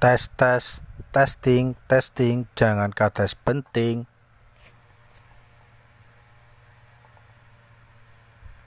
tes tes testing testing jangan kates penting.